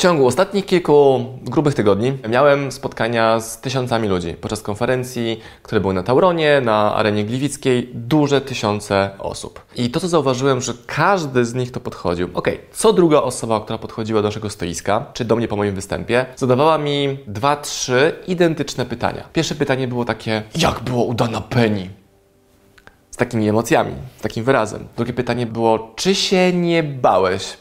ciągu ostatnich kilku grubych tygodni miałem spotkania z tysiącami ludzi podczas konferencji, które były na Tauronie, na arenie gliwickiej, duże tysiące osób. I to, co zauważyłem, że każdy z nich to podchodził. Ok, co druga osoba, która podchodziła do naszego stoiska, czy do mnie po moim występie, zadawała mi dwa, trzy identyczne pytania. Pierwsze pytanie było takie, jak było udana Penny? Z takimi emocjami, z takim wyrazem. Drugie pytanie było, czy się nie bałeś?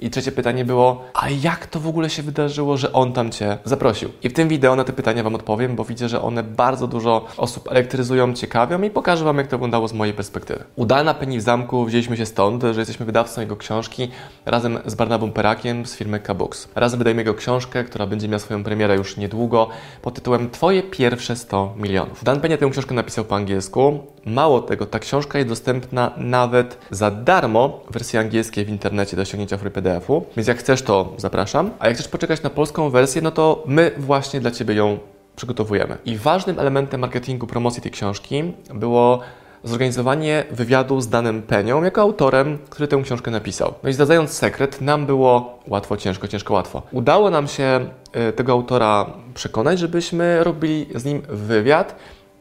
I trzecie pytanie było, a jak to w ogóle się wydarzyło, że on tam Cię zaprosił? I w tym wideo na te pytania Wam odpowiem, bo widzę, że one bardzo dużo osób elektryzują, ciekawią i pokażę Wam, jak to wyglądało z mojej perspektywy. Udana Penny w zamku wzięliśmy się stąd, że jesteśmy wydawcą jego książki razem z Barnabą Perakiem z firmy K-Books. Razem wydajemy jego książkę, która będzie miała swoją premierę już niedługo pod tytułem Twoje pierwsze 100 milionów. Dan Penny tę książkę napisał po angielsku. Mało tego, ta książka jest dostępna nawet za darmo w wersji angielskiej w internecie do ściągnięcia w PDF-u, więc jak chcesz, to zapraszam. A jak chcesz poczekać na polską wersję, no to my właśnie dla Ciebie ją przygotowujemy. I ważnym elementem marketingu, promocji tej książki było zorganizowanie wywiadu z danym Penią jako autorem, który tę książkę napisał. No i zdradzając sekret, nam było łatwo, ciężko, ciężko, łatwo. Udało nam się y, tego autora przekonać, żebyśmy robili z nim wywiad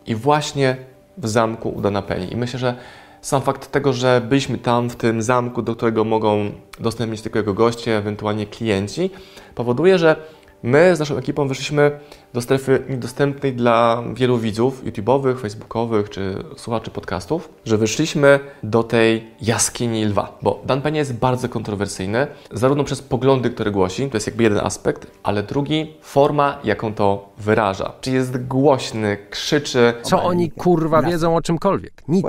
i właśnie w zamku udana Peni. I myślę, że sam fakt tego, że byliśmy tam w tym zamku, do którego mogą dostęp mieć tylko jego goście, ewentualnie klienci, powoduje, że my z naszą ekipą wyszliśmy do strefy niedostępnej dla wielu widzów YouTube'owych, Facebookowych czy słuchaczy podcastów, że wyszliśmy do tej jaskini lwa. Bo Dan Penie jest bardzo kontrowersyjny, zarówno przez poglądy, które głosi, to jest jakby jeden aspekt, ale drugi, forma, jaką to wyraża. Czy jest głośny, krzyczy. Co oni kurwa wiedzą o czymkolwiek? Nic.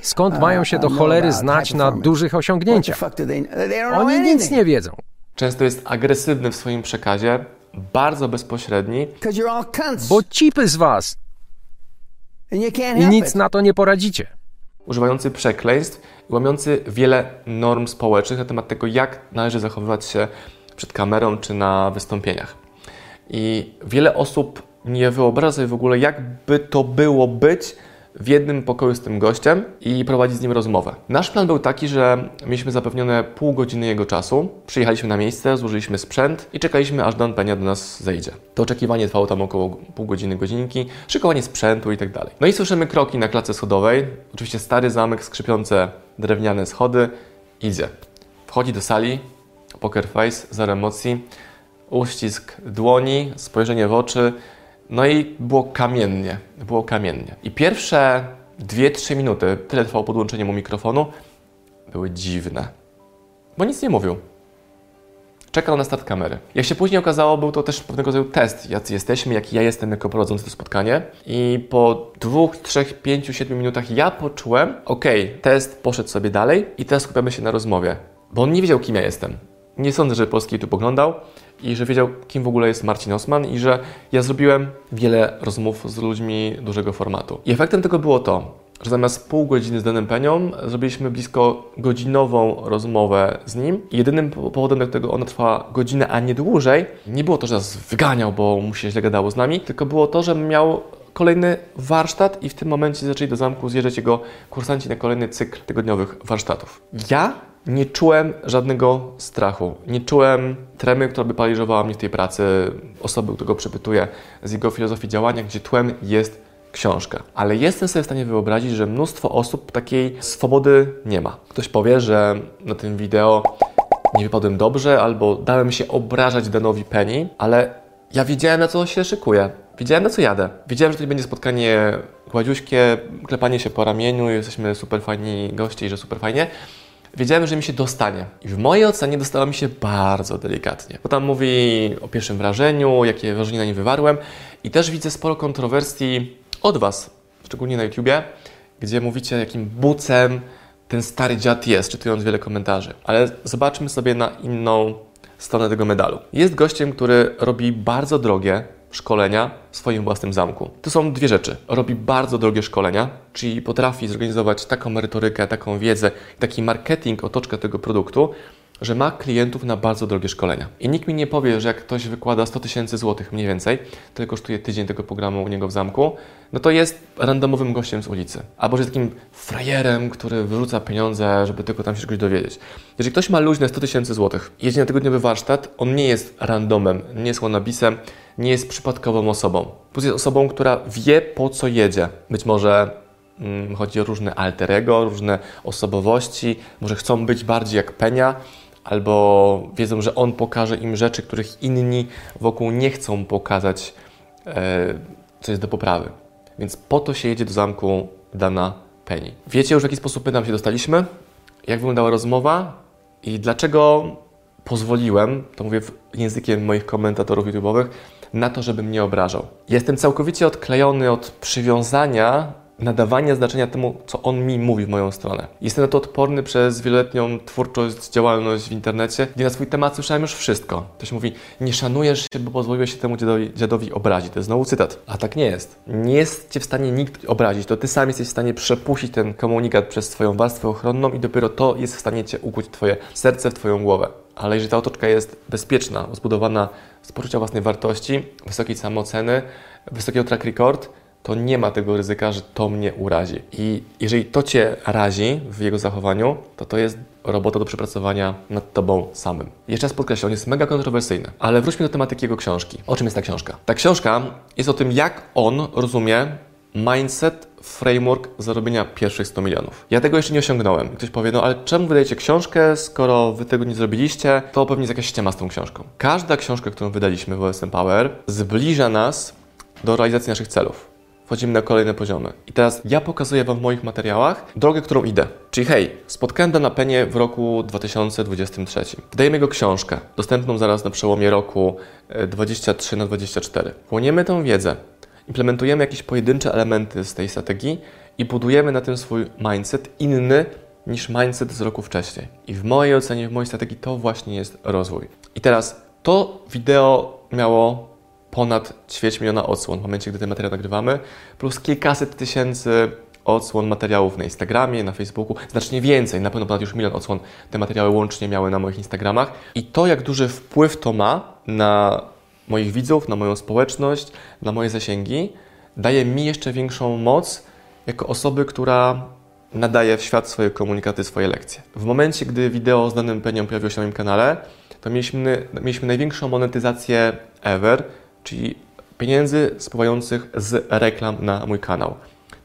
Skąd mają się do cholery znać na dużych osiągnięciach? Oni nic nie wiedzą. Często jest agresywny w swoim przekazie, bardzo bezpośredni. Bo cipy z was! I nic na to nie poradzicie. Używający przekleństw i łamiący wiele norm społecznych na temat tego, jak należy zachowywać się przed kamerą czy na wystąpieniach. I wiele osób nie wyobraża sobie w ogóle, jakby to było być w jednym pokoju z tym gościem i prowadzić z nim rozmowę. Nasz plan był taki, że mieliśmy zapewnione pół godziny jego czasu. Przyjechaliśmy na miejsce, złożyliśmy sprzęt i czekaliśmy, aż Dan Penia do nas zejdzie. To oczekiwanie trwało tam około pół godziny, godzinki, szykowanie sprzętu i tak dalej. No i słyszymy kroki na klatce schodowej. Oczywiście stary zamek, skrzypiące drewniane schody. Idzie. Wchodzi do sali, poker face, zero emocji, uścisk dłoni, spojrzenie w oczy, no i było kamiennie, było kamiennie. I pierwsze 2-3 minuty, tyle trwało podłączenie mu mikrofonu, były dziwne. Bo nic nie mówił. Czekał na start kamery. Jak się później okazało, był to też pewnego rodzaju test, jacy jesteśmy, jaki ja jestem jako prowadzący to spotkanie. I po dwóch, trzech, pięciu, siedmiu minutach ja poczułem, ok, test poszedł sobie dalej i teraz skupiamy się na rozmowie. Bo on nie wiedział, kim ja jestem. Nie sądzę, że polski YouTube oglądał i że wiedział, kim w ogóle jest Marcin Osman i że ja zrobiłem wiele rozmów z ludźmi dużego formatu. I efektem tego było to, że zamiast pół godziny z danym Penią zrobiliśmy blisko godzinową rozmowę z nim. I jedynym powodem, dla którego ona trwała godzinę, a nie dłużej, nie było to, że nas wyganiał, bo mu się źle gadało z nami, tylko było to, że miał kolejny warsztat i w tym momencie zaczęli do zamku zjeżdżać jego kursanci na kolejny cykl tygodniowych warsztatów. Ja nie czułem żadnego strachu. Nie czułem tremy, która by paraliżowała mnie w tej pracy, osoby, którego przepytuję z jego filozofii działania, gdzie tłem jest książka. Ale jestem sobie w stanie wyobrazić, że mnóstwo osób takiej swobody nie ma. Ktoś powie, że na tym wideo nie wypadłem dobrze, albo dałem się obrażać Danowi Penny, ale ja wiedziałem, na co się szykuję. Wiedziałem, na co jadę. Wiedziałem, że to będzie spotkanie gładziuśkie, klepanie się po ramieniu, jesteśmy super fajni goście i że super fajnie wiedziałem, że mi się dostanie. I w mojej ocenie dostała mi się bardzo delikatnie. Bo tam mówi o pierwszym wrażeniu, jakie wrażenie na nim wywarłem. I też widzę sporo kontrowersji od Was, szczególnie na YouTubie, gdzie mówicie, jakim bucem ten stary dziad jest, czytując wiele komentarzy. Ale zobaczmy sobie na inną stronę tego medalu. Jest gościem, który robi bardzo drogie, szkolenia w swoim własnym zamku. To są dwie rzeczy. Robi bardzo drogie szkolenia, czyli potrafi zorganizować taką merytorykę, taką wiedzę, taki marketing, otoczkę tego produktu, że ma klientów na bardzo drogie szkolenia. I nikt mi nie powie, że jak ktoś wykłada 100 tysięcy złotych mniej więcej, tyle kosztuje tydzień tego programu u niego w zamku, no to jest randomowym gościem z ulicy. Albo że jest takim frajerem, który wyrzuca pieniądze, żeby tylko tam się czegoś dowiedzieć. Jeżeli ktoś ma luźne 100 tysięcy złotych, jedzie na tygodniowy warsztat, on nie jest randomem, nie jest łonabisem, nie jest przypadkową osobą. Plus jest osobą, która wie po co jedzie. Być może hmm, chodzi o różne alter ego, różne osobowości, może chcą być bardziej jak Penia, albo wiedzą, że on pokaże im rzeczy, których inni wokół nie chcą pokazać, e, co jest do poprawy. Więc po to się jedzie do zamku Dana Penny. Wiecie już, w jaki sposób my tam się dostaliśmy? Jak wyglądała rozmowa? I dlaczego pozwoliłem, to mówię językiem moich komentatorów YouTube'owych, na to, żeby mnie obrażał. Jestem całkowicie odklejony od przywiązania nadawania znaczenia temu, co on mi mówi w moją stronę. Jestem na to odporny przez wieloletnią twórczość, działalność w internecie, gdzie na swój temat słyszałem już wszystko. Ktoś mówi, nie szanujesz się, bo pozwoliłeś się temu dziadowi, dziadowi obrazić. To jest znowu cytat. A tak nie jest. Nie jest Cię w stanie nikt obrazić. To Ty sam jesteś w stanie przepuścić ten komunikat przez Twoją warstwę ochronną i dopiero to jest w stanie Cię ukuć Twoje serce w Twoją głowę. Ale jeżeli ta otoczka jest bezpieczna, zbudowana z poczucia własnej wartości, wysokiej samooceny, wysokiego track record, to nie ma tego ryzyka, że to mnie urazi. I jeżeli to Cię razi w jego zachowaniu, to to jest robota do przepracowania nad Tobą samym. Jeszcze raz podkreślę, on jest mega kontrowersyjny, ale wróćmy do tematyki jego książki. O czym jest ta książka? Ta książka jest o tym, jak on rozumie mindset, framework zarobienia pierwszych 100 milionów. Ja tego jeszcze nie osiągnąłem. Ktoś powie, no ale czemu wydajecie książkę, skoro wy tego nie zrobiliście? To pewnie jest jakaś ściema z tą książką. Każda książka, którą wydaliśmy w OSM Power, zbliża nas do realizacji naszych celów wchodzimy na kolejne poziomy. I teraz ja pokazuję Wam w moich materiałach drogę, którą idę. Czyli hej, spotkałem Dana Penie w roku 2023. Wydajemy jego książkę, dostępną zaraz na przełomie roku 23 e, na 24. Płoniemy tę wiedzę, implementujemy jakieś pojedyncze elementy z tej strategii i budujemy na tym swój mindset inny niż mindset z roku wcześniej. I w mojej ocenie, w mojej strategii to właśnie jest rozwój. I teraz to wideo miało ponad ćwierć miliona odsłon w momencie, gdy ten materiał nagrywamy, plus kilkaset tysięcy odsłon materiałów na Instagramie, na Facebooku, znacznie więcej, na pewno ponad już milion odsłon te materiały łącznie miały na moich Instagramach. I to, jak duży wpływ to ma na moich widzów, na moją społeczność, na moje zasięgi, daje mi jeszcze większą moc jako osoby, która nadaje w świat swoje komunikaty, swoje lekcje. W momencie, gdy wideo z danym penią pojawiło się na moim kanale, to mieliśmy, mieliśmy największą monetyzację ever, czyli pieniędzy spływających z reklam na mój kanał.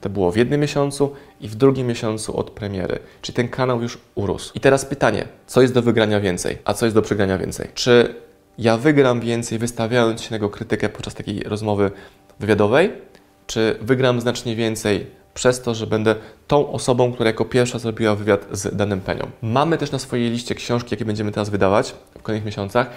To było w jednym miesiącu i w drugim miesiącu od premiery. Czyli ten kanał już urósł. I teraz pytanie, co jest do wygrania więcej, a co jest do przegrania więcej? Czy ja wygram więcej wystawiając się na jego krytykę podczas takiej rozmowy wywiadowej, czy wygram znacznie więcej przez to, że będę tą osobą, która jako pierwsza zrobiła wywiad z danym penią. Mamy też na swojej liście książki, jakie będziemy teraz wydawać w kolejnych miesiącach.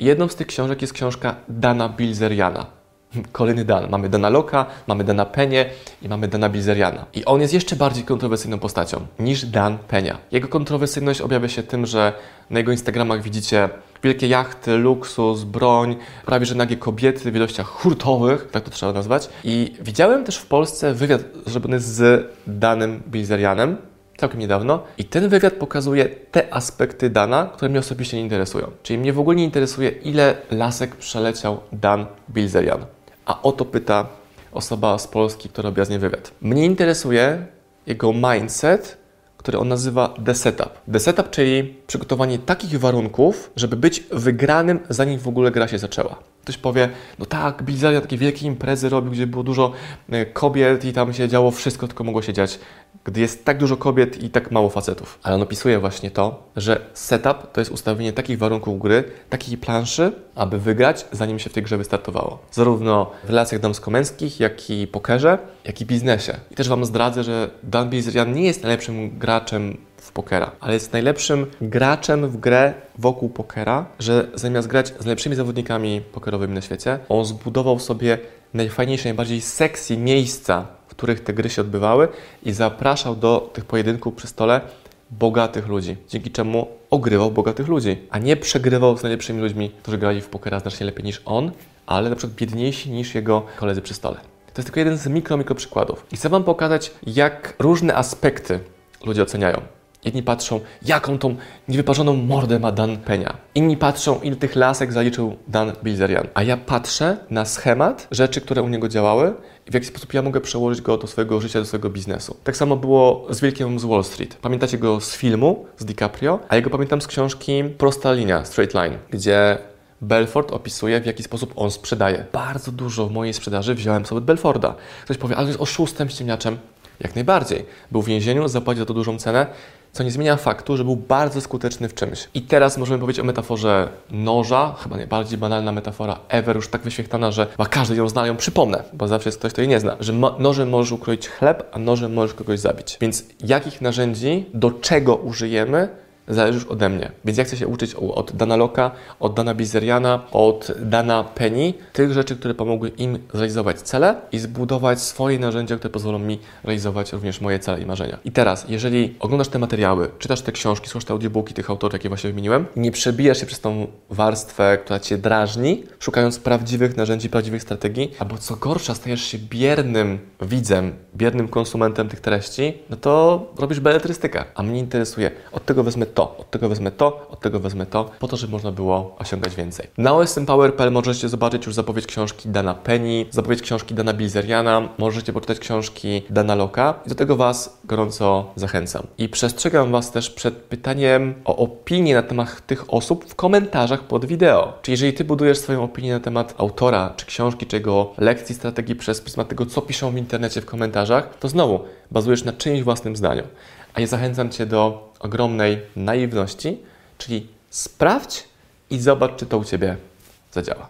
Jedną z tych książek jest książka Dana Bilzeriana. Kolejny Dan. Mamy Dana Loka, mamy Dana Penie i mamy Dana Bilzeriana. I on jest jeszcze bardziej kontrowersyjną postacią niż Dan Penia. Jego kontrowersyjność objawia się tym, że na jego Instagramach widzicie wielkie jachty, luksus, broń, prawie że nagie kobiety w ilościach hurtowych, tak to trzeba nazwać. I widziałem też w Polsce wywiad zrobiony z Danem Bilzerianem, całkiem niedawno i ten wywiad pokazuje te aspekty Dana, które mnie osobiście nie interesują. Czyli mnie w ogóle nie interesuje, ile lasek przeleciał Dan Bilzerian. A o to pyta osoba z Polski, która robiła z nim wywiad. Mnie interesuje jego mindset, który on nazywa The Setup. The Setup, czyli przygotowanie takich warunków, żeby być wygranym, zanim w ogóle gra się zaczęła. Ktoś powie, no tak, Bilzerian takie wielkie imprezy robił, gdzie było dużo e, kobiet i tam się działo wszystko, tylko mogło się dziać gdy jest tak dużo kobiet i tak mało facetów. Ale on opisuje właśnie to, że setup to jest ustawienie takich warunków gry, takiej planszy, aby wygrać, zanim się w tej grze wystartowało. Zarówno w relacjach damsko-męskich, jak i pokerze, jak i biznesie. I też Wam zdradzę, że Dan Bilzerian nie jest najlepszym graczem w pokera, ale jest najlepszym graczem w grę wokół pokera, że zamiast grać z najlepszymi zawodnikami pokerowymi na świecie, on zbudował sobie najfajniejsze, najbardziej sexy miejsca których te gry się odbywały i zapraszał do tych pojedynków przy stole bogatych ludzi, dzięki czemu ogrywał bogatych ludzi, a nie przegrywał z najlepszymi ludźmi, którzy grali w pokera znacznie lepiej niż on, ale na przykład biedniejsi niż jego koledzy przy stole. To jest tylko jeden z mikro, mikro przykładów. I chcę Wam pokazać, jak różne aspekty ludzie oceniają. Jedni patrzą, jaką tą niewyparzoną mordę ma Dan Penia. Inni patrzą, ile tych lasek zaliczył Dan Bilzerian. A ja patrzę na schemat rzeczy, które u niego działały i w jaki sposób ja mogę przełożyć go do swojego życia, do swojego biznesu. Tak samo było z Wilkiem z Wall Street. Pamiętacie go z filmu, z DiCaprio, a ja go pamiętam z książki Prosta Linia, Straight Line, gdzie Belfort opisuje, w jaki sposób on sprzedaje. Bardzo dużo w mojej sprzedaży wziąłem sobie od Belforda. Ktoś powie, ale jest oszustem, ściemniaczem. Jak najbardziej. Był w więzieniu, zapłacił za to dużą cenę, co nie zmienia faktu, że był bardzo skuteczny w czymś. I teraz możemy powiedzieć o metaforze noża, chyba najbardziej banalna metafora ever, już tak wyświetlana, że każdy ją zna, ją przypomnę, bo zawsze jest ktoś, kto jej nie zna, że nożem możesz ukroić chleb, a nożem możesz kogoś zabić. Więc jakich narzędzi, do czego użyjemy, zależy już ode mnie. Więc ja chcę się uczyć od Dana Loka, od Dana Bizeriana, od Dana Penny, tych rzeczy, które pomogły im zrealizować cele i zbudować swoje narzędzia, które pozwolą mi realizować również moje cele i marzenia. I teraz, jeżeli oglądasz te materiały, czytasz te książki, słuchasz te audiobooki tych autorów, jakie właśnie wymieniłem, nie przebijasz się przez tą warstwę, która Cię drażni, szukając prawdziwych narzędzi, prawdziwych strategii, albo co gorsza, stajesz się biernym widzem, biernym konsumentem tych treści, no to robisz beletrystykę. A mnie interesuje, od tego wezmę to, od tego wezmę to, od tego wezmę to, po to, żeby można było osiągać więcej. Na osmpower.pl możecie zobaczyć już zapowiedź książki Dana Penny, zapowiedź książki Dana Bilzeriana, możecie poczytać książki Dana Loka i do tego Was gorąco zachęcam. I przestrzegam Was też przed pytaniem o opinię na temat tych osób w komentarzach pod wideo. Czyli jeżeli Ty budujesz swoją opinię na temat autora, czy książki, czy jego lekcji, strategii przez pryzmat tego, co piszą w internecie w komentarzach, to znowu bazujesz na czyimś własnym zdaniu. A ja zachęcam Cię do ogromnej naiwności, czyli sprawdź i zobacz, czy to u Ciebie zadziała.